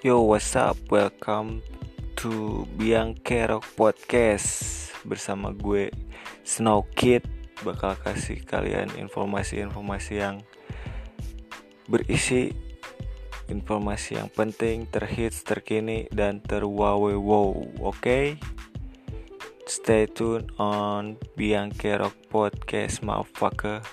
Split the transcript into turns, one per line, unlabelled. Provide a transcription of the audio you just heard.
Yo, what's up? Welcome to Biang Kerok Podcast bersama gue Snow Kid bakal kasih kalian informasi-informasi yang berisi informasi yang penting, terhits, terkini dan terwawe wow. Oke? Okay? Stay tune on Biang Kerok Podcast, motherfucker.